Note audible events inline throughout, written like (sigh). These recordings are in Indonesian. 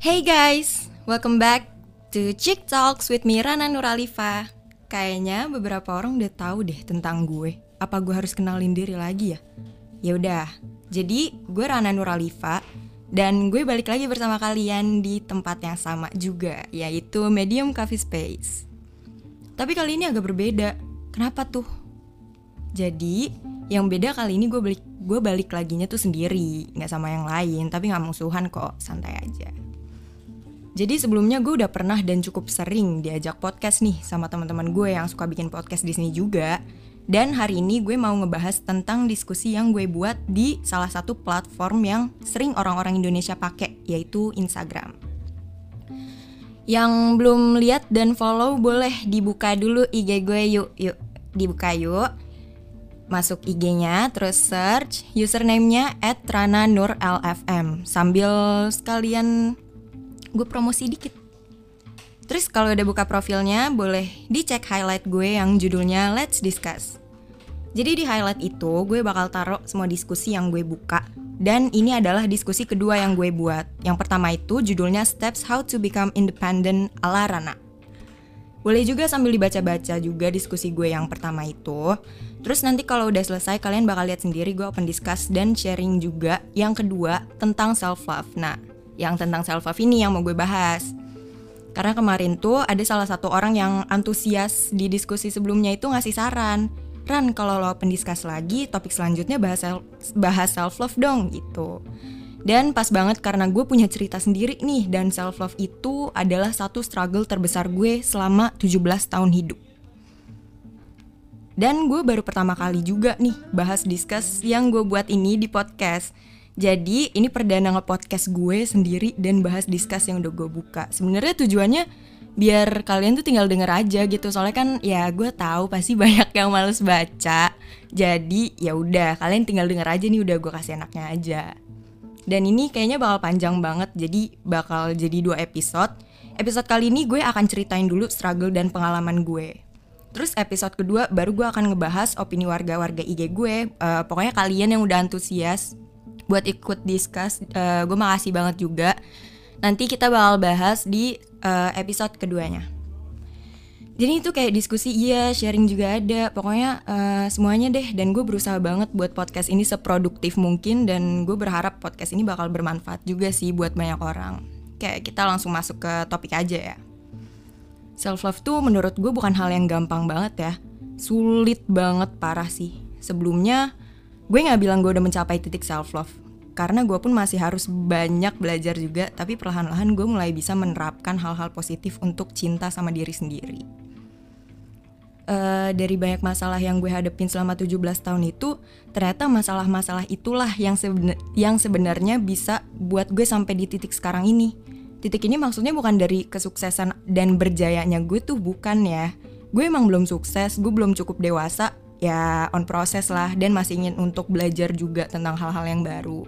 Hey guys, welcome back to Chick Talks with me Rana Nuralifa. Kayaknya beberapa orang udah tahu deh tentang gue. Apa gue harus kenalin diri lagi ya? Ya udah. Jadi gue Rana Nuralifa dan gue balik lagi bersama kalian di tempat yang sama juga, yaitu Medium Coffee Space. Tapi kali ini agak berbeda. Kenapa tuh? Jadi yang beda kali ini gue balik gue balik laginya tuh sendiri, nggak sama yang lain, tapi nggak musuhan kok, santai aja. Jadi sebelumnya gue udah pernah dan cukup sering diajak podcast nih sama teman-teman gue yang suka bikin podcast di sini juga. Dan hari ini gue mau ngebahas tentang diskusi yang gue buat di salah satu platform yang sering orang-orang Indonesia pakai, yaitu Instagram. Yang belum lihat dan follow boleh dibuka dulu IG gue yuk, yuk dibuka yuk. Masuk IG-nya, terus search username-nya @rana_nur_lfm sambil sekalian gue promosi dikit. Terus kalau udah buka profilnya, boleh dicek highlight gue yang judulnya Let's Discuss. Jadi di highlight itu gue bakal taruh semua diskusi yang gue buka dan ini adalah diskusi kedua yang gue buat. Yang pertama itu judulnya Steps How to Become Independent ala Rana. Boleh juga sambil dibaca-baca juga diskusi gue yang pertama itu. Terus nanti kalau udah selesai kalian bakal lihat sendiri gue open discuss dan sharing juga yang kedua tentang self love. Nah, yang tentang self love ini yang mau gue bahas. Karena kemarin tuh ada salah satu orang yang antusias di diskusi sebelumnya itu ngasih saran. Ran, kalau lo pendiskus lagi, topik selanjutnya bahas self, bahas self love dong gitu. Dan pas banget karena gue punya cerita sendiri nih dan self love itu adalah satu struggle terbesar gue selama 17 tahun hidup. Dan gue baru pertama kali juga nih bahas discuss yang gue buat ini di podcast. Jadi ini perdana nge-podcast gue sendiri dan bahas discuss yang udah gue buka. Sebenarnya tujuannya biar kalian tuh tinggal denger aja gitu. Soalnya kan ya gue tahu pasti (laughs) banyak yang males baca. Jadi ya udah kalian tinggal denger aja nih udah gue kasih enaknya aja. Dan ini kayaknya bakal panjang banget jadi bakal jadi dua episode. Episode kali ini gue akan ceritain dulu struggle dan pengalaman gue. Terus episode kedua baru gue akan ngebahas opini warga-warga IG gue. Uh, pokoknya kalian yang udah antusias buat ikut discuss, uh, gue makasih banget juga. Nanti kita bakal bahas di uh, episode keduanya. Jadi itu kayak diskusi iya, sharing juga ada. Pokoknya uh, semuanya deh. Dan gue berusaha banget buat podcast ini seproduktif mungkin. Dan gue berharap podcast ini bakal bermanfaat juga sih buat banyak orang. Kayak kita langsung masuk ke topik aja ya. Self love tuh menurut gue bukan hal yang gampang banget ya. Sulit banget parah sih. Sebelumnya gue nggak bilang gue udah mencapai titik self love karena gue pun masih harus banyak belajar juga tapi perlahan-lahan gue mulai bisa menerapkan hal-hal positif untuk cinta sama diri sendiri. Uh, dari banyak masalah yang gue hadepin selama 17 tahun itu ternyata masalah-masalah itulah yang sebenar yang sebenarnya bisa buat gue sampai di titik sekarang ini. Titik ini maksudnya bukan dari kesuksesan dan berjayanya gue tuh bukan ya. Gue emang belum sukses gue belum cukup dewasa ya on proses lah dan masih ingin untuk belajar juga tentang hal-hal yang baru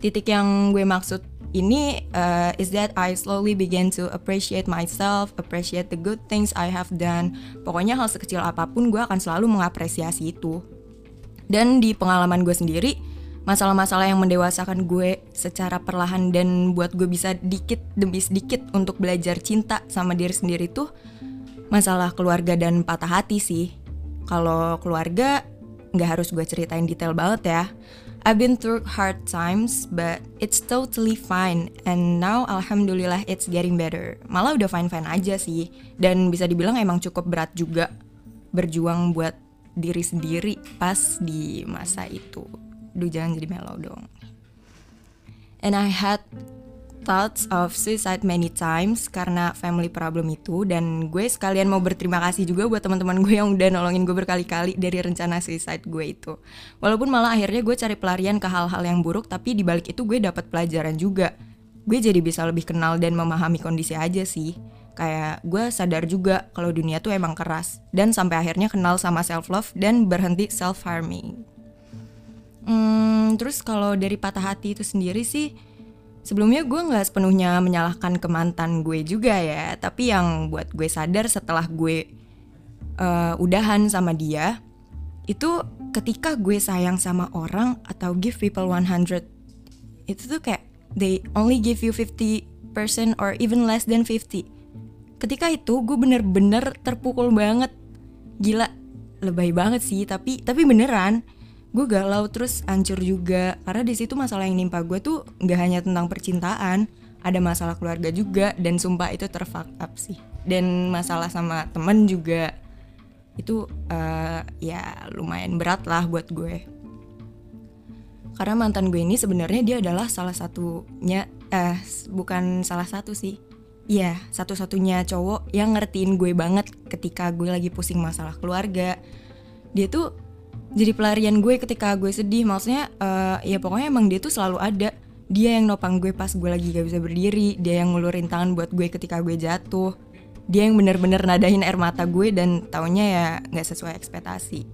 titik yang gue maksud ini uh, is that I slowly begin to appreciate myself, appreciate the good things I have done. Pokoknya hal sekecil apa pun gue akan selalu mengapresiasi itu. Dan di pengalaman gue sendiri, masalah-masalah yang mendewasakan gue secara perlahan dan buat gue bisa dikit demi sedikit untuk belajar cinta sama diri sendiri tuh masalah keluarga dan patah hati sih. Kalau keluarga nggak harus gue ceritain detail banget ya. I've been through hard times, but it's totally fine. And now alhamdulillah it's getting better. Malah udah fine-fine aja sih. Dan bisa dibilang emang cukup berat juga berjuang buat diri sendiri pas di masa itu. Duh jangan jadi mellow dong. And I had thoughts of suicide many times karena family problem itu dan gue sekalian mau berterima kasih juga buat teman-teman gue yang udah nolongin gue berkali-kali dari rencana suicide gue itu. Walaupun malah akhirnya gue cari pelarian ke hal-hal yang buruk tapi di balik itu gue dapat pelajaran juga. Gue jadi bisa lebih kenal dan memahami kondisi aja sih. Kayak gue sadar juga kalau dunia tuh emang keras dan sampai akhirnya kenal sama self love dan berhenti self harming. Hmm, terus kalau dari patah hati itu sendiri sih Sebelumnya gue nggak sepenuhnya menyalahkan ke mantan gue juga ya, tapi yang buat gue sadar setelah gue uh, udahan sama dia, itu ketika gue sayang sama orang atau give people 100, itu tuh kayak they only give you 50 or even less than 50. Ketika itu gue bener-bener terpukul banget. Gila, lebay banget sih, tapi tapi beneran gue galau terus hancur juga. Karena di situ masalah yang nimpa gue tuh nggak hanya tentang percintaan ada masalah keluarga juga. Dan sumpah itu terfuck up sih. Dan masalah sama temen juga itu uh, ya lumayan berat lah buat gue. Karena mantan gue ini sebenarnya dia adalah salah satunya eh bukan salah satu sih. Iya, satu-satunya cowok yang ngertiin gue banget ketika gue lagi pusing masalah keluarga. Dia tuh jadi pelarian gue ketika gue sedih. Maksudnya uh, ya pokoknya emang dia tuh selalu ada. Dia yang nopang gue pas gue lagi gak bisa berdiri. Dia yang ngulurin tangan buat gue ketika gue jatuh. Dia yang bener-bener nadahin air mata gue dan taunya ya gak sesuai ekspektasi.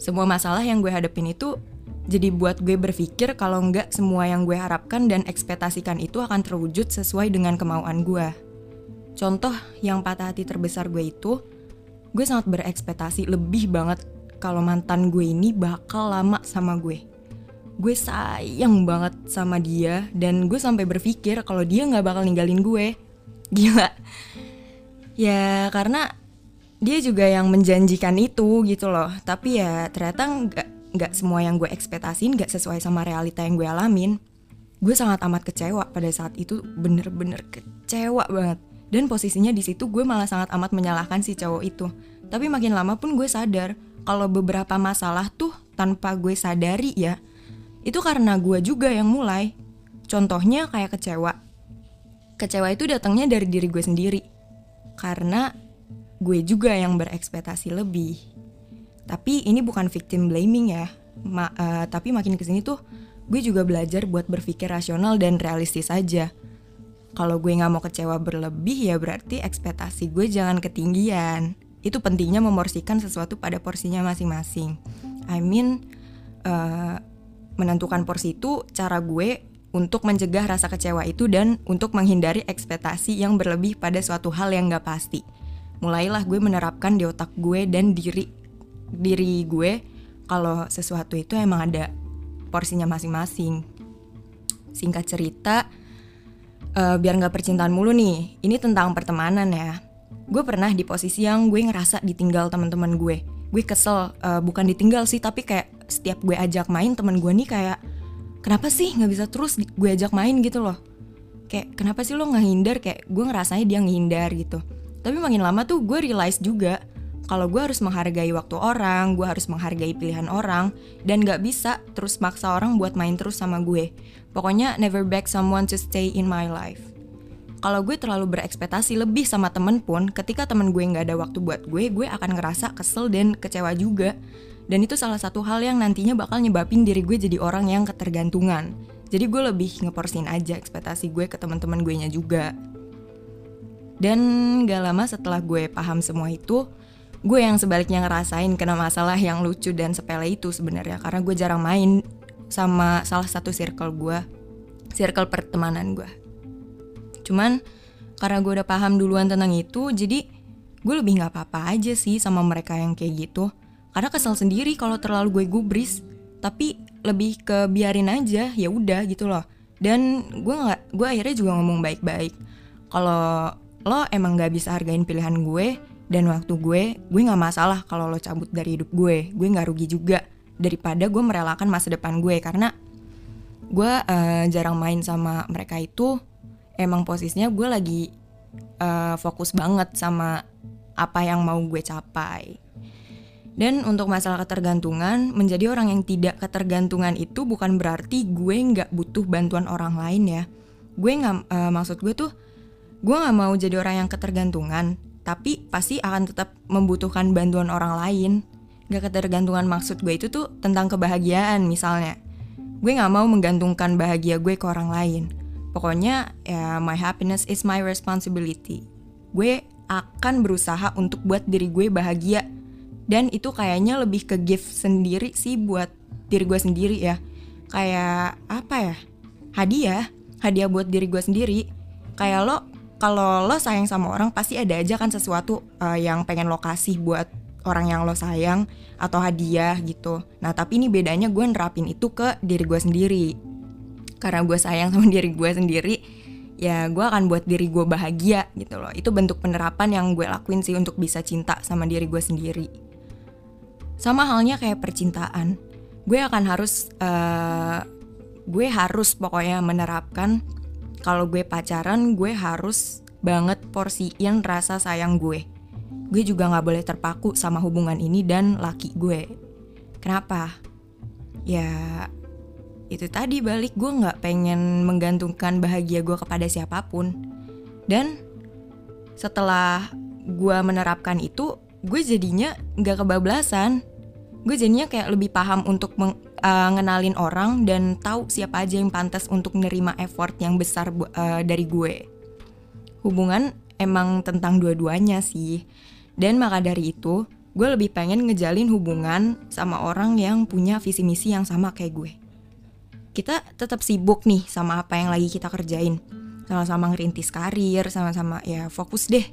Semua masalah yang gue hadapin itu jadi buat gue berpikir kalau nggak semua yang gue harapkan dan ekspektasikan itu akan terwujud sesuai dengan kemauan gue. Contoh yang patah hati terbesar gue itu, gue sangat berekspektasi lebih banget kalau mantan gue ini bakal lama sama gue. Gue sayang banget sama dia dan gue sampai berpikir kalau dia nggak bakal ninggalin gue. (laughs) Gila. Ya karena dia juga yang menjanjikan itu gitu loh. Tapi ya ternyata nggak nggak semua yang gue ekspektasin nggak sesuai sama realita yang gue alamin gue sangat amat kecewa pada saat itu bener-bener kecewa banget dan posisinya di situ gue malah sangat amat menyalahkan si cowok itu tapi makin lama pun gue sadar kalau beberapa masalah tuh tanpa gue sadari ya itu karena gue juga yang mulai contohnya kayak kecewa kecewa itu datangnya dari diri gue sendiri karena gue juga yang berekspektasi lebih tapi ini bukan victim blaming ya. Ma uh, tapi makin ke sini tuh gue juga belajar buat berpikir rasional dan realistis aja. Kalau gue nggak mau kecewa berlebih ya berarti ekspektasi gue jangan ketinggian. Itu pentingnya memorsikan sesuatu pada porsinya masing-masing. I mean, uh, menentukan porsi itu cara gue untuk mencegah rasa kecewa itu dan untuk menghindari ekspektasi yang berlebih pada suatu hal yang gak pasti. Mulailah gue menerapkan di otak gue dan diri diri gue kalau sesuatu itu emang ada porsinya masing-masing. Singkat cerita, uh, biar nggak percintaan mulu nih, ini tentang pertemanan ya. Gue pernah di posisi yang gue ngerasa ditinggal teman-teman gue. Gue kesel, uh, bukan ditinggal sih, tapi kayak setiap gue ajak main teman gue nih kayak kenapa sih nggak bisa terus gue ajak main gitu loh. Kayak kenapa sih lo nggak hindar? Kayak gue ngerasanya dia ngehindar gitu. Tapi makin lama tuh gue realize juga kalau gue harus menghargai waktu orang, gue harus menghargai pilihan orang, dan gak bisa terus maksa orang buat main terus sama gue. Pokoknya never beg someone to stay in my life. Kalau gue terlalu berekspektasi lebih sama temen pun, ketika temen gue gak ada waktu buat gue, gue akan ngerasa kesel dan kecewa juga. Dan itu salah satu hal yang nantinya bakal nyebabin diri gue jadi orang yang ketergantungan. Jadi gue lebih ngeporsin aja ekspektasi gue ke teman-teman gue nya juga. Dan gak lama setelah gue paham semua itu, gue yang sebaliknya ngerasain kena masalah yang lucu dan sepele itu sebenarnya karena gue jarang main sama salah satu circle gue circle pertemanan gue cuman karena gue udah paham duluan tentang itu jadi gue lebih nggak apa-apa aja sih sama mereka yang kayak gitu. Karena kesel sendiri kalau terlalu gue gubris. Tapi lebih ke biarin aja ya udah gitu loh. Dan gue nggak gue akhirnya juga ngomong baik-baik. Kalau lo emang nggak bisa hargain pilihan gue dan waktu gue gue nggak masalah kalau lo cabut dari hidup gue. Gue nggak rugi juga daripada gue merelakan masa depan gue. Karena gue uh, jarang main sama mereka itu emang posisinya gue lagi uh, fokus banget sama apa yang mau gue capai dan untuk masalah ketergantungan, menjadi orang yang tidak ketergantungan itu bukan berarti gue nggak butuh bantuan orang lain ya. Gue nggak, uh, maksud gue tuh, gue nggak mau jadi orang yang ketergantungan tapi pasti akan tetap membutuhkan bantuan orang lain. Gak ketergantungan maksud gue itu tuh tentang kebahagiaan misalnya. Gue gak mau menggantungkan bahagia gue ke orang lain. Pokoknya ya my happiness is my responsibility. Gue akan berusaha untuk buat diri gue bahagia. Dan itu kayaknya lebih ke gift sendiri sih buat diri gue sendiri ya. Kayak apa ya? Hadiah. Hadiah buat diri gue sendiri. Kayak lo kalau lo sayang sama orang pasti ada aja kan sesuatu uh, yang pengen lo kasih buat orang yang lo sayang atau hadiah gitu. Nah tapi ini bedanya gue nerapin itu ke diri gue sendiri. Karena gue sayang sama (laughs) diri gue sendiri, ya gue akan buat diri gue bahagia gitu loh. Itu bentuk penerapan yang gue lakuin sih untuk bisa cinta sama diri gue sendiri. Sama halnya kayak percintaan. Gue akan harus uh, gue harus pokoknya menerapkan kalau gue pacaran gue harus banget porsiin rasa sayang gue. Gue juga nggak boleh terpaku sama hubungan ini dan laki gue. Kenapa? Ya itu tadi balik gue nggak pengen menggantungkan bahagia gue kepada siapa pun. Dan setelah gue menerapkan itu gue jadinya nggak kebablasan. Gue jadinya kayak lebih paham untuk mengenalin uh, orang dan tahu siapa aja yang pantas untuk menerima effort yang besar uh, dari gue. Hubungan emang tentang dua-duanya sih. Dan maka dari itu gue lebih pengen ngejalin hubungan sama orang yang punya visi misi yang sama kayak gue kita tetap sibuk nih sama apa yang lagi kita kerjain. Sama-sama ngerintis karir, sama-sama ya fokus deh.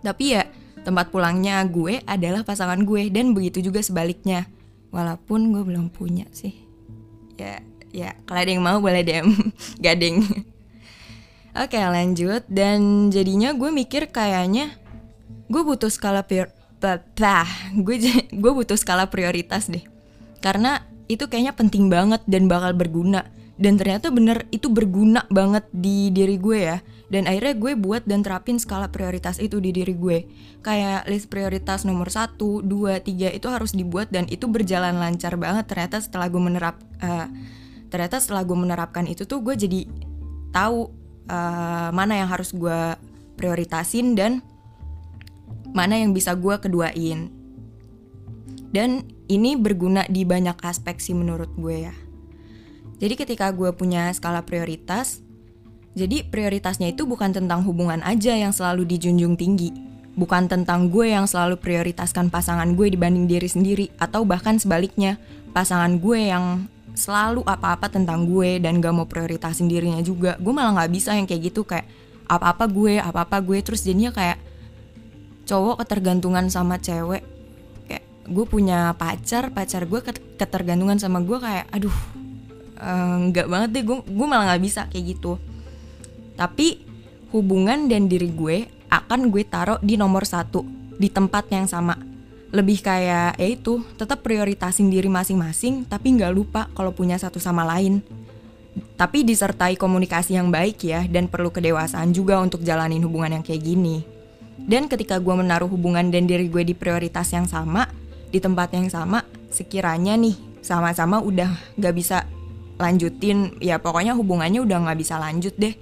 Tapi ya tempat pulangnya gue adalah pasangan gue dan begitu juga sebaliknya. Walaupun gue belum punya sih. Ya, ya kalau ada yang mau boleh DM (laughs) gading. Oke lanjut dan jadinya gue mikir kayaknya gue butuh skala prior, gue (laughs) gue butuh skala prioritas deh karena itu kayaknya penting banget dan bakal berguna. Dan ternyata bener itu berguna banget di diri gue ya. Dan akhirnya gue buat dan terapin skala prioritas itu di diri gue. Kayak list prioritas nomor 1, 2, 3 itu harus dibuat dan itu berjalan lancar banget. Ternyata setelah gue menerap uh, ternyata setelah gue menerapkan itu tuh gue jadi tahu uh, mana yang harus gue prioritasin dan mana yang bisa gue keduain dan ini berguna di banyak aspek sih menurut gue ya. Jadi ketika gue punya skala prioritas, jadi prioritasnya itu bukan tentang hubungan aja yang selalu dijunjung tinggi. Bukan tentang gue yang selalu prioritaskan pasangan gue dibanding diri sendiri. Atau bahkan sebaliknya, pasangan gue yang selalu apa-apa tentang gue dan gak mau prioritasin dirinya juga. Gue malah gak bisa yang kayak gitu kayak apa-apa gue, apa-apa gue. Terus jadinya kayak cowok ketergantungan sama cewek gue punya pacar pacar gue ketergantungan sama gue kayak aduh eh, nggak uh, banget deh gue gue malah nggak bisa kayak gitu. Tapi hubungan dan diri gue akan gue taruh di nomor satu di tempat yang sama. Lebih kayak ya itu tetap prioritasin diri masing-masing tapi nggak lupa kalau punya satu sama lain. Tapi disertai komunikasi yang baik ya dan perlu kedewasaan juga untuk jalanin hubungan yang kayak gini. Dan ketika gue menaruh hubungan dan diri gue di prioritas yang sama di tempat yang sama sekiranya nih sama-sama udah gak bisa lanjutin ya pokoknya hubungannya udah gak bisa lanjut deh.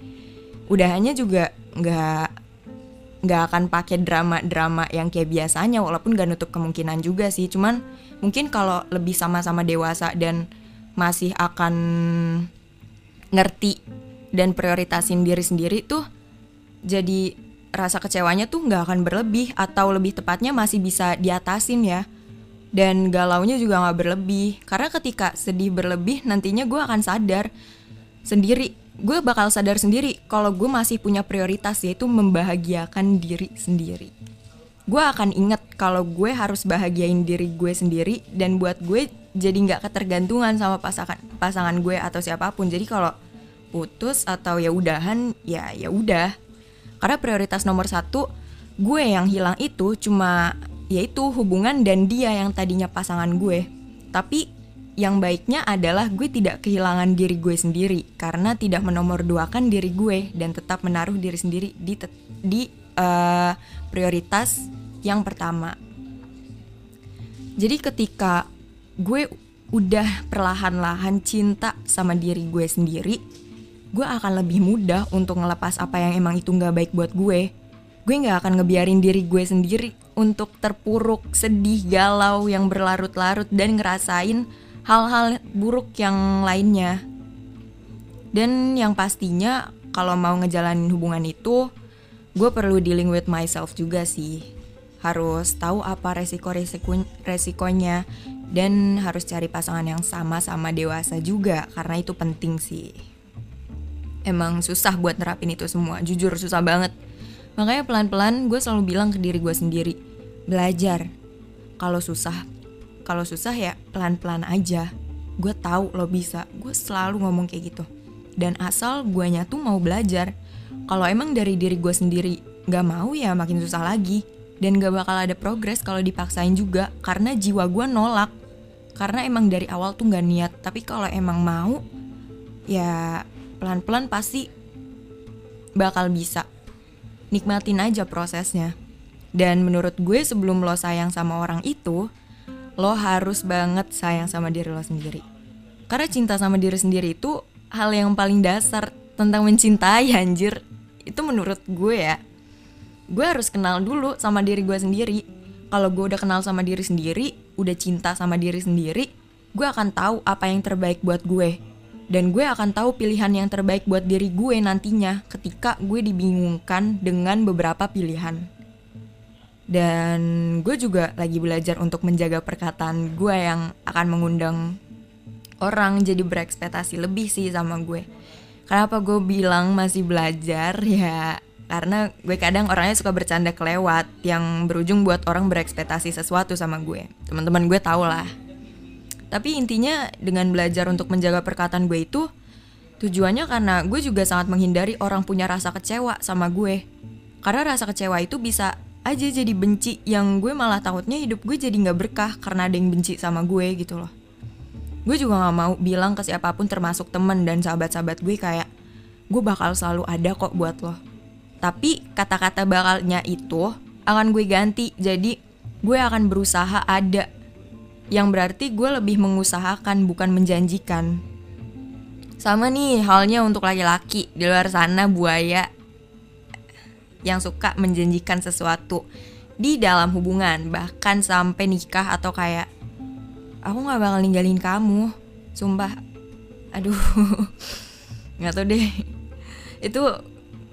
Udahannya juga gak nggak akan pakai drama-drama yang kayak biasanya walaupun gak nutup kemungkinan juga sih. Cuman mungkin kalau lebih sama-sama dewasa dan masih akan ngerti dan prioritasin diri sendiri tuh jadi rasa kecewanya tuh nggak akan berlebih atau lebih tepatnya masih bisa diatasin ya dan galaunya juga gak berlebih. Karena ketika sedih berlebih nantinya gue akan sadar sendiri. Gue bakal sadar sendiri kalau gue masih punya prioritas yaitu membahagiakan diri sendiri. Gue akan inget kalau gue harus bahagiain diri gue sendiri dan buat gue jadi nggak ketergantungan sama pasangan pasangan gue atau siapa pun. Jadi kalau putus atau ya udahan ya ya udah. Karena prioritas nomor satu gue yang hilang itu cuma yaitu hubungan dan dia yang tadinya pasangan gue. Tapi yang baiknya adalah gue tidak kehilangan diri gue sendiri karena tidak menomorduakan diri gue dan tetap menaruh diri sendiri di di uh, prioritas yang pertama. Jadi ketika gue udah perlahan-lahan cinta sama diri gue sendiri, gue akan lebih mudah untuk ngelepas apa yang emang itu nggak baik buat gue. Gue nggak akan ngebiarin diri gue sendiri untuk terpuruk, sedih, galau yang berlarut-larut dan ngerasain hal-hal buruk yang lainnya. Dan yang pastinya kalau mau ngejalanin hubungan itu, gue perlu dealing with myself juga sih. Harus tahu apa resiko-resiko resikonya dan harus cari pasangan yang sama-sama dewasa juga karena itu penting sih. Emang susah buat nerapin itu semua, jujur susah banget. Makanya pelan-pelan gue selalu bilang ke diri gue sendiri, belajar. Kalau susah, kalau susah ya pelan-pelan aja. Gue tahu lo bisa, gue selalu ngomong kayak gitu. Dan asal guanya tuh mau belajar, kalau emang dari diri gue sendiri gak mau ya makin susah lagi dan gak bakal ada progres kalau dipaksain juga karena jiwa gue nolak karena emang dari awal tuh gak niat tapi kalau emang mau ya pelan-pelan pasti bakal bisa nikmatin aja prosesnya dan menurut gue sebelum lo sayang sama orang itu lo harus banget sayang sama diri lo sendiri. Karena cinta sama diri sendiri itu hal yang paling dasar tentang mencintai (laughs) anjir. Itu menurut gue ya. Gue harus kenal dulu sama diri gue sendiri. Kalau gue udah kenal sama diri sendiri udah cinta sama diri sendiri gue akan tahu apa yang terbaik buat gue. Dan gue akan tahu pilihan yang terbaik buat diri gue nantinya ketika gue dibingungkan dengan beberapa pilihan dan gue juga lagi belajar untuk menjaga perkataan gue yang akan mengundang orang jadi berekspektasi lebih sih sama gue kenapa gue bilang masih belajar (laughs) ya karena gue kadang orangnya suka bercanda kelewat yang berujung buat orang berekspektasi sesuatu sama gue. Teman-teman gue tau lah. Tapi intinya dengan belajar untuk menjaga perkataan gue itu tujuannya karena gue juga sangat menghindari orang punya rasa kecewa sama gue. Karena rasa kecewa itu bisa aja jadi benci yang gue malah takutnya hidup gue jadi nggak berkah karena ada yang benci sama gue gitu loh. Gue juga gak mau bilang ke siapa pun termasuk temen dan sahabat-sahabat gue kayak gue bakal selalu ada kok buat lo. Tapi kata-kata bakalnya itu akan gue ganti jadi gue akan berusaha ada. Yang berarti gue lebih mengusahakan bukan menjanjikan. Sama nih halnya untuk laki-laki di luar sana buaya yang suka menjanjikan sesuatu di dalam hubungan bahkan sampai nikah atau kayak aku nggak bakal ninggalin kamu sumpah aduh (laughs) nggak tau deh itu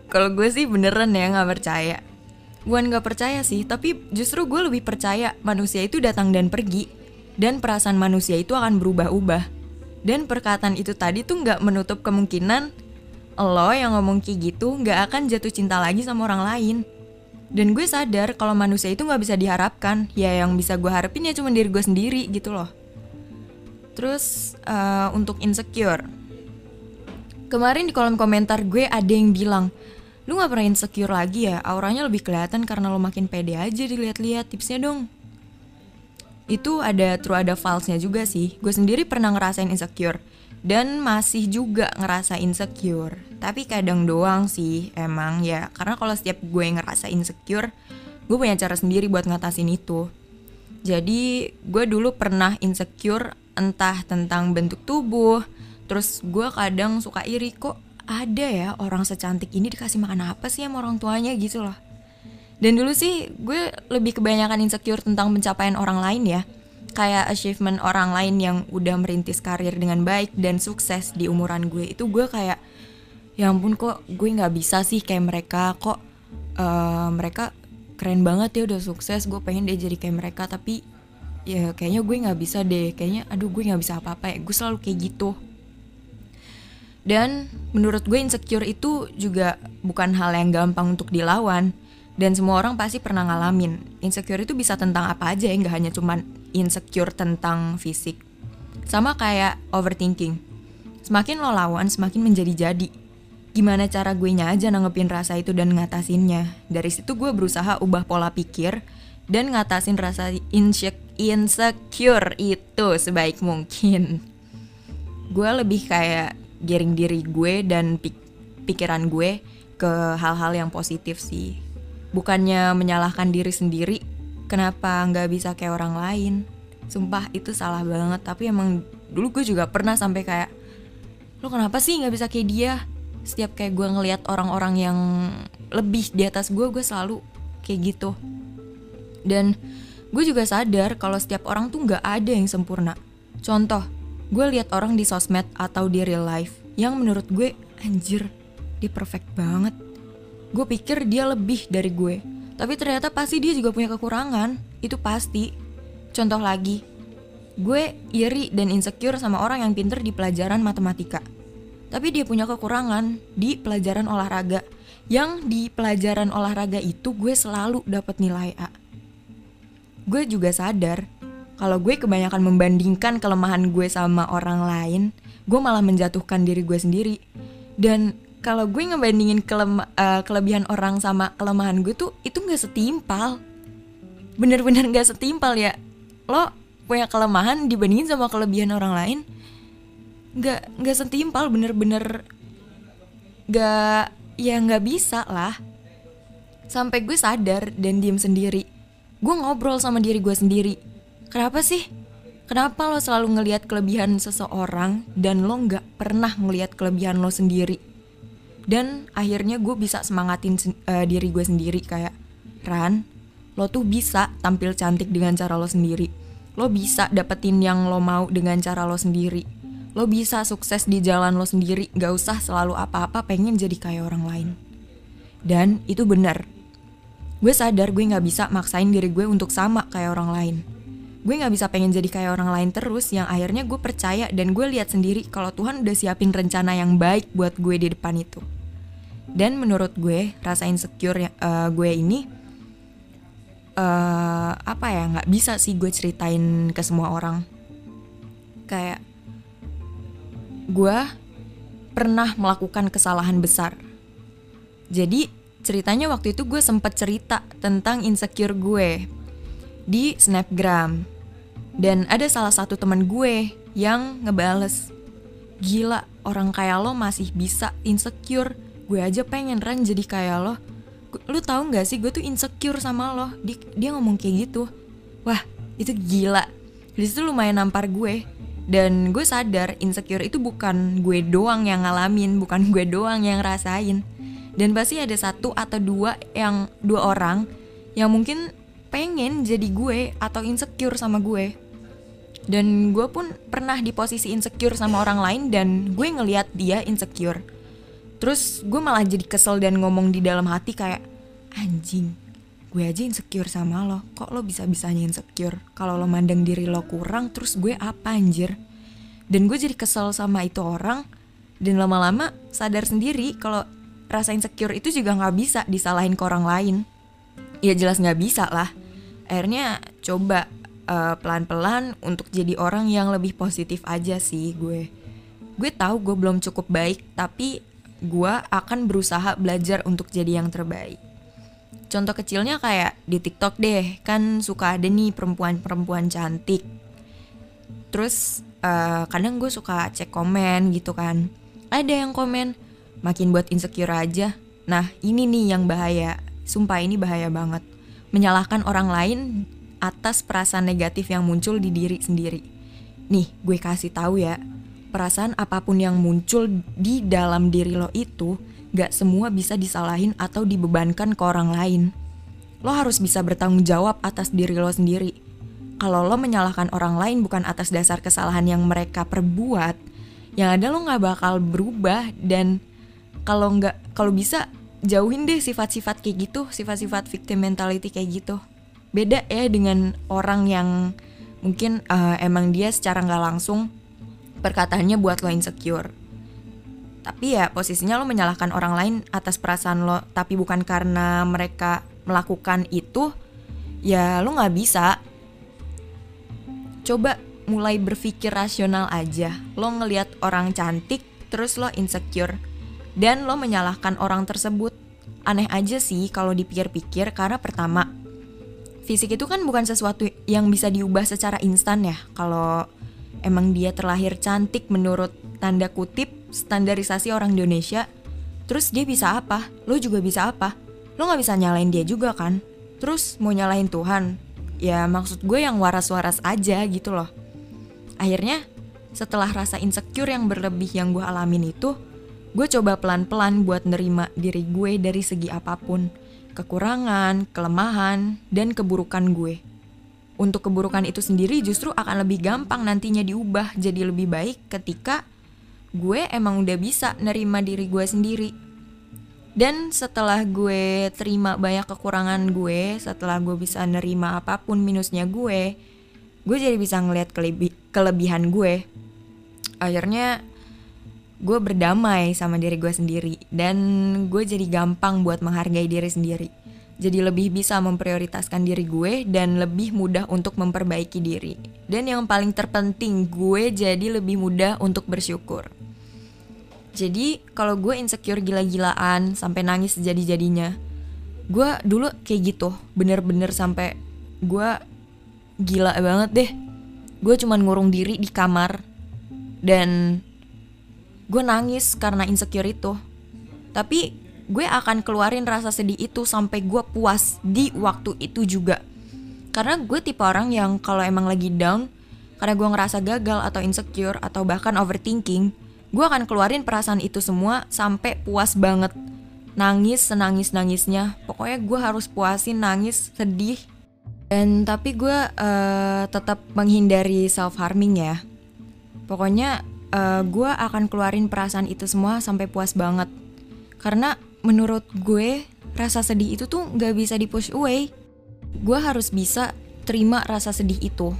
kalau gue sih beneran ya nggak percaya. Bukan nggak percaya sih, tapi justru gue lebih percaya manusia itu datang dan pergi. Dan perasaan manusia itu akan berubah-ubah. Dan perkataan itu tadi tuh nggak menutup kemungkinan lo yang ngomong kayak gitu nggak akan jatuh cinta lagi sama orang lain. Dan gue sadar kalau manusia itu nggak bisa diharapkan. Ya yang bisa gue harapin ya cuma diri gue sendiri gitu loh. Terus uh, untuk insecure. Kemarin di kolom komentar gue ada yang bilang, Lu gak pernah insecure lagi ya? Auranya lebih kelihatan karena lo makin pede aja dilihat-lihat. Tipsnya dong. Itu ada true ada false-nya juga sih. Gue sendiri pernah ngerasain insecure. Dan masih juga ngerasa insecure. Tapi kadang doang sih emang ya. Karena kalau setiap gue ngerasa insecure, gue punya cara sendiri buat ngatasin itu. Jadi gue dulu pernah insecure entah tentang bentuk tubuh. Terus gue kadang suka iri kok ada ya orang secantik ini dikasih makan apa sih sama orang tuanya gitu loh. Dan dulu sih gue lebih kebanyakan insecure tentang pencapaian orang lain ya. Kayak achievement orang lain yang udah merintis karir dengan baik dan sukses di umuran gue itu gue kayak ya ampun kok gue nggak bisa sih kayak mereka kok uh, mereka keren banget ya udah sukses gue pengen deh jadi kayak mereka tapi ya kayaknya gue nggak bisa deh kayaknya aduh gue nggak bisa apa-apa ya gue selalu kayak gitu dan menurut gue insecure itu juga bukan hal yang gampang untuk dilawan. Dan semua orang pasti pernah ngalamin. Insecure itu bisa tentang apa aja ya, nggak hanya cuman insecure tentang fisik. Sama kayak overthinking. Semakin lo lawan, semakin menjadi-jadi. Gimana cara gue nya aja nanggepin rasa itu dan ngatasinnya. Dari situ gue berusaha ubah pola pikir dan ngatasin rasa insecure itu sebaik mungkin. Gue lebih kayak giring diri gue dan pik pikiran gue ke hal-hal yang positif sih. Bukannya menyalahkan diri sendiri, kenapa nggak bisa kayak orang lain. Sumpah itu salah banget, tapi emang dulu gue juga pernah sampai kayak, lo kenapa sih nggak bisa kayak dia? Setiap kayak gue ngeliat orang-orang yang lebih di atas gue, gue selalu kayak gitu. Dan gue juga sadar kalau setiap orang tuh nggak ada yang sempurna. Contoh, gue lihat orang di sosmed atau di real life yang menurut gue anjir dia perfect banget gue pikir dia lebih dari gue tapi ternyata pasti dia juga punya kekurangan. Itu pasti. Contoh lagi. Gue iri dan insecure sama orang yang pinter di pelajaran matematika. Tapi dia punya kekurangan di pelajaran olahraga. Yang di pelajaran olahraga itu gue selalu dapat nilai A. Gue juga sadar kalau gue kebanyakan membandingkan kelemahan gue sama orang lain, gue malah menjatuhkan diri gue sendiri. Dan kalau gue ngebandingin kelem uh, kelebihan orang sama kelemahan gue tuh itu nggak setimpal. Bener-bener nggak setimpal ya. Lo punya kelemahan dibandingin sama kelebihan orang lain nggak nggak setimpal bener-bener nggak ya nggak bisa lah. Sampai gue sadar dan diem sendiri. Gue ngobrol sama diri gue sendiri. Kenapa sih? Kenapa lo selalu ngelihat kelebihan seseorang dan lo nggak pernah ngelihat kelebihan lo sendiri dan akhirnya gue bisa semangatin uh, diri gue sendiri kayak Ran lo tuh bisa tampil cantik dengan cara lo sendiri. Lo bisa dapetin yang lo mau dengan cara lo sendiri. Lo bisa sukses di jalan lo sendiri. Gak usah selalu apa-apa pengen jadi kayak orang lain. Dan itu benar. Gue sadar gue gak bisa maksain diri gue untuk sama kayak orang lain gue gak bisa pengen jadi kayak orang lain terus yang akhirnya gue percaya dan gue lihat sendiri kalau Tuhan udah siapin rencana yang baik buat gue di depan itu. Dan menurut gue rasa insecure uh, gue ini uh, apa ya nggak bisa sih gue ceritain ke semua orang. Kayak gue pernah melakukan kesalahan besar. Jadi ceritanya waktu itu gue sempat cerita tentang insecure gue di snapgram dan ada salah satu teman gue yang ngebales gila orang kayak lo masih bisa insecure. Gue aja pengen Ran jadi kayak lo. Lu tahu nggak sih gue tuh insecure sama lo. Dia, dia ngomong kayak gitu. Wah itu gila. Di situ lumayan nampar gue. Dan gue sadar insecure itu bukan gue doang yang ngalamin bukan gue doang yang rasain dan pasti ada satu atau dua yang dua orang yang mungkin pengen jadi gue atau insecure sama gue dan gue pun pernah di posisi insecure sama orang lain dan gue ngeliat dia insecure. Terus gue malah jadi kesel dan ngomong di dalam hati kayak anjing gue aja insecure sama lo. Kok lo bisa-bisanya insecure? Kalau lo mandang diri lo kurang terus gue apa anjir? Dan gue jadi kesel sama itu orang dan lama-lama sadar sendiri kalau rasa insecure itu juga nggak bisa disalahin ke orang lain. Ya jelas nggak bisa lah. Akhirnya coba uh, pelan-pelan untuk jadi orang yang lebih positif aja sih gue gue tahu gue belum cukup baik tapi gue akan berusaha belajar untuk jadi yang terbaik. Contoh kecilnya kayak di TikTok deh, kan suka ada nih perempuan-perempuan cantik. Terus uh, kadang gue suka cek komen gitu kan. Ada yang komen, makin buat insecure aja. Nah ini nih yang bahaya, sumpah ini bahaya banget. Menyalahkan orang lain atas perasaan negatif yang muncul di diri sendiri. Nih, gue kasih tahu ya, perasaan apa pun yang muncul di dalam diri lo itu gak semua bisa disalahin atau dibebankan ke orang lain. Lo harus bisa bertanggung jawab atas diri lo sendiri. Kalau lo menyalahkan orang lain bukan atas dasar kesalahan yang mereka perbuat, yang ada lo gak bakal berubah dan kalau nggak kalau bisa jauhin deh sifat-sifat kayak gitu, sifat-sifat victim mentality kayak gitu. Beda ya dengan orang yang mungkin uh, emang dia secara nggak langsung perkataannya buat lo insecure. Tapi ya posisinya lo menyalahkan orang lain atas perasaan lo, tapi bukan karena mereka melakukan itu, ya lo nggak bisa. Coba mulai berpikir rasional aja. Lo ngelihat orang cantik, terus lo insecure, dan lo menyalahkan orang tersebut. Aneh aja sih kalau dipikir-pikir karena pertama, fisik itu kan bukan sesuatu yang bisa diubah secara instan ya. Kalau emang dia terlahir cantik menurut tanda kutip standarisasi orang Indonesia, terus dia bisa apa? Lo juga bisa apa? Lo gak bisa nyalain dia juga kan? Terus mau nyalain Tuhan? Ya maksud gue yang waras-waras aja gitu loh. Akhirnya setelah rasa insecure yang berlebih yang gue alamin itu, gue coba pelan-pelan buat nerima diri gue dari segi apa pun. Kekurangan, kelemahan, dan keburukan gue untuk keburukan itu sendiri justru akan lebih gampang nantinya diubah jadi lebih baik ketika gue emang udah bisa nerima diri gue sendiri. Dan setelah gue terima banyak kekurangan gue, setelah gue bisa nerima apa pun minusnya gue, gue jadi bisa ngeliat kelebi kelebihan gue. Akhirnya gue berdamai sama diri gue sendiri dan gue jadi gampang buat menghargai diri sendiri jadi lebih bisa memprioritaskan diri gue dan lebih mudah untuk memperbaiki diri. Dan yang paling terpenting, gue jadi lebih mudah untuk bersyukur. Jadi kalau gue insecure gila-gilaan sampai nangis jadi-jadinya, gue dulu kayak gitu, bener-bener sampai gue gila banget deh. Gue cuman ngurung diri di kamar dan gue nangis karena insecure itu. Tapi gue akan keluarin rasa sedih itu sampai gue puas di waktu itu juga. Karena gue tipe orang yang kalau emang lagi down, karena gue ngerasa gagal atau insecure atau bahkan overthinking, gue akan keluarin perasaan itu semua sampai puas banget nangis senangis nangisnya pokoknya gue harus puasin nangis sedih dan tapi gue uh, tetap menghindari self harming ya pokoknya uh, gue akan keluarin perasaan itu semua sampai puas banget. Karena menurut gue rasa sedih itu tuh nggak bisa di push away. Gue harus bisa terima rasa sedih itu.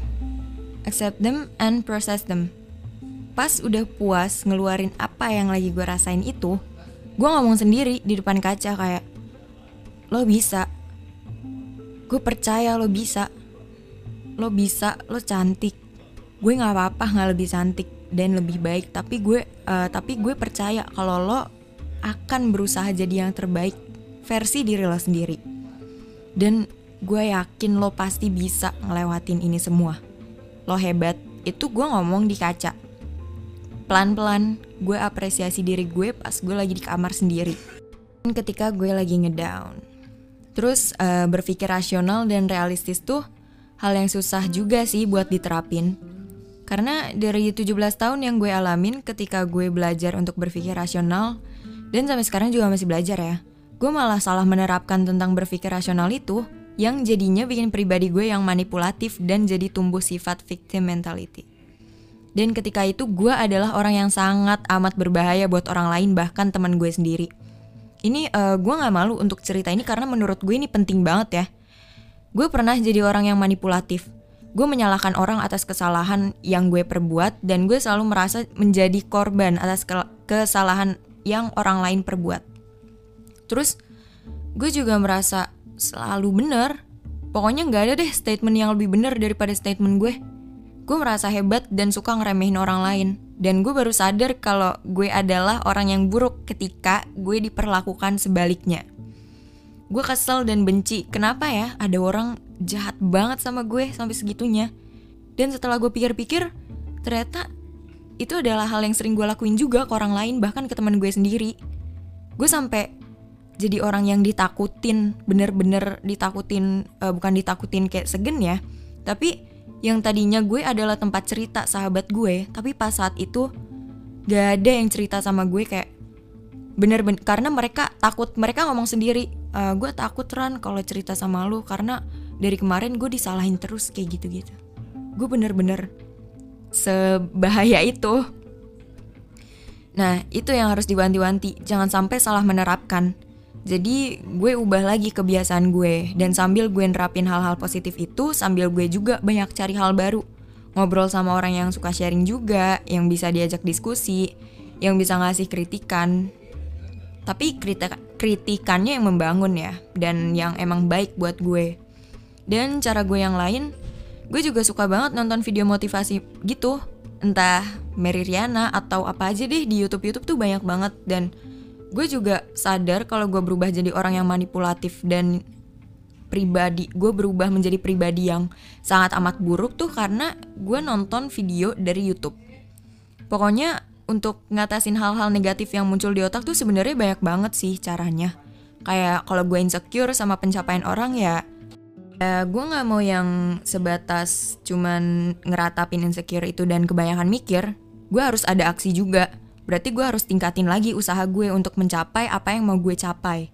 Accept them and process them. Pas udah puas ngeluarin apa yang lagi gue rasain itu gue ngomong sendiri di depan kaca kayak lo bisa. Gue percaya lo bisa. Lo bisa lo cantik. Gue nggak apa-apa nggak lebih cantik dan lebih baik tapi gue uh, tapi gue percaya kalau lo akan berusaha jadi yang terbaik versi diri lo sendiri dan gue yakin lo pasti bisa ngelewatin ini semua lo hebat itu gue ngomong di kaca pelan-pelan gue apresiasi diri gue pas gue lagi di kamar sendiri. Ketika gue lagi ngedown. Terus uh, berpikir rasional dan realistis tuh hal yang susah juga sih buat diterapin. Karena dari 17 tahun yang gue alamin ketika gue belajar untuk berpikir rasional dan sampai sekarang juga masih belajar ya. Gue malah salah menerapkan tentang berpikir rasional itu yang jadinya bikin pribadi gue yang manipulatif dan jadi tumbuh sifat victim mentality. Dan ketika itu gue adalah orang yang sangat amat berbahaya buat orang lain bahkan teman gue sendiri. Ini uh, gue gak malu untuk cerita ini karena menurut gue ini penting banget ya. Gue pernah jadi orang yang manipulatif. Gue menyalahkan orang atas kesalahan yang gue perbuat dan gue selalu merasa menjadi korban atas ke kesalahan yang orang lain perbuat. Terus gue juga merasa selalu bener. Pokoknya gak ada deh statement yang lebih bener daripada statement gue gue merasa hebat dan suka ngeremehin orang lain. Dan gue baru sadar kalau gue adalah orang yang buruk ketika gue diperlakukan sebaliknya. Gue kesel dan benci, kenapa ya ada orang jahat banget sama gue sampai segitunya. Dan setelah gue pikir-pikir, ternyata itu adalah hal yang sering gue lakuin juga ke orang lain, bahkan ke teman gue sendiri. Gue sampai jadi orang yang ditakutin, bener-bener ditakutin, uh, bukan ditakutin kayak segen ya, tapi yang tadinya gue adalah tempat cerita sahabat gue tapi pas saat itu gak ada yang cerita sama gue kayak bener-bener karena mereka takut mereka ngomong sendiri e, gue takut ran kalau cerita sama lu karena dari kemarin gue disalahin terus kayak gitu-gitu gue bener-bener sebahaya itu nah itu yang harus diwanti-wanti jangan sampai salah menerapkan jadi gue ubah lagi kebiasaan gue dan sambil gue nerapin hal-hal positif itu sambil gue juga banyak cari hal baru. Ngobrol sama orang yang suka sharing juga, yang bisa diajak diskusi, yang bisa ngasih kritikan. Tapi kritik kritikannya yang membangun ya dan yang emang baik buat gue. Dan cara gue yang lain, gue juga suka banget nonton video motivasi gitu. Entah Mary Riana atau apa aja deh di YouTube-YouTube tuh banyak banget. Dan gue juga sadar kalau gue berubah jadi orang yang manipulatif dan pribadi gue berubah menjadi pribadi yang sangat amat buruk tuh karena gue nonton video dari YouTube. Pokoknya untuk ngatasin hal-hal negatif yang muncul di otak tuh sebenarnya banyak banget sih caranya. Kayak kalau gue insecure sama pencapaian orang ya ya gue nggak mau yang sebatas cuman ngeratapin insecure itu dan kebanyakan mikir gue harus ada aksi juga berarti gue harus tingkatin lagi usaha gue untuk mencapai apa yang mau gue capai.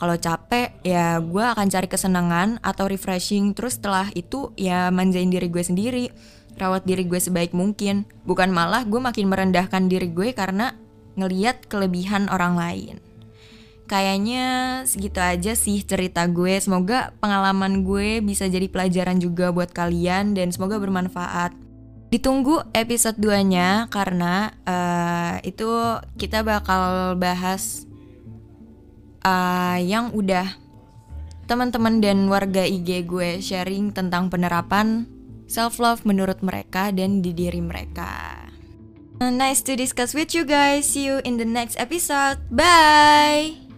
Kalau capek, ya gue akan cari kesenangan atau refreshing. Terus setelah itu ya manjain diri gue sendiri, rawat diri gue sebaik mungkin. Bukan malah gue makin merendahkan diri gue karena ngeliat kelebihan orang lain. Kayaknya segitu aja sih cerita gue. Semoga pengalaman gue bisa jadi pelajaran juga buat kalian dan semoga bermanfaat. Ditunggu episode 2-nya karena uh, itu kita bakal bahas uh, yang udah teman-teman dan warga IG gue sharing tentang penerapan self love menurut mereka dan di diri mereka. Nice to discuss with you guys. See you in the next episode. Bye.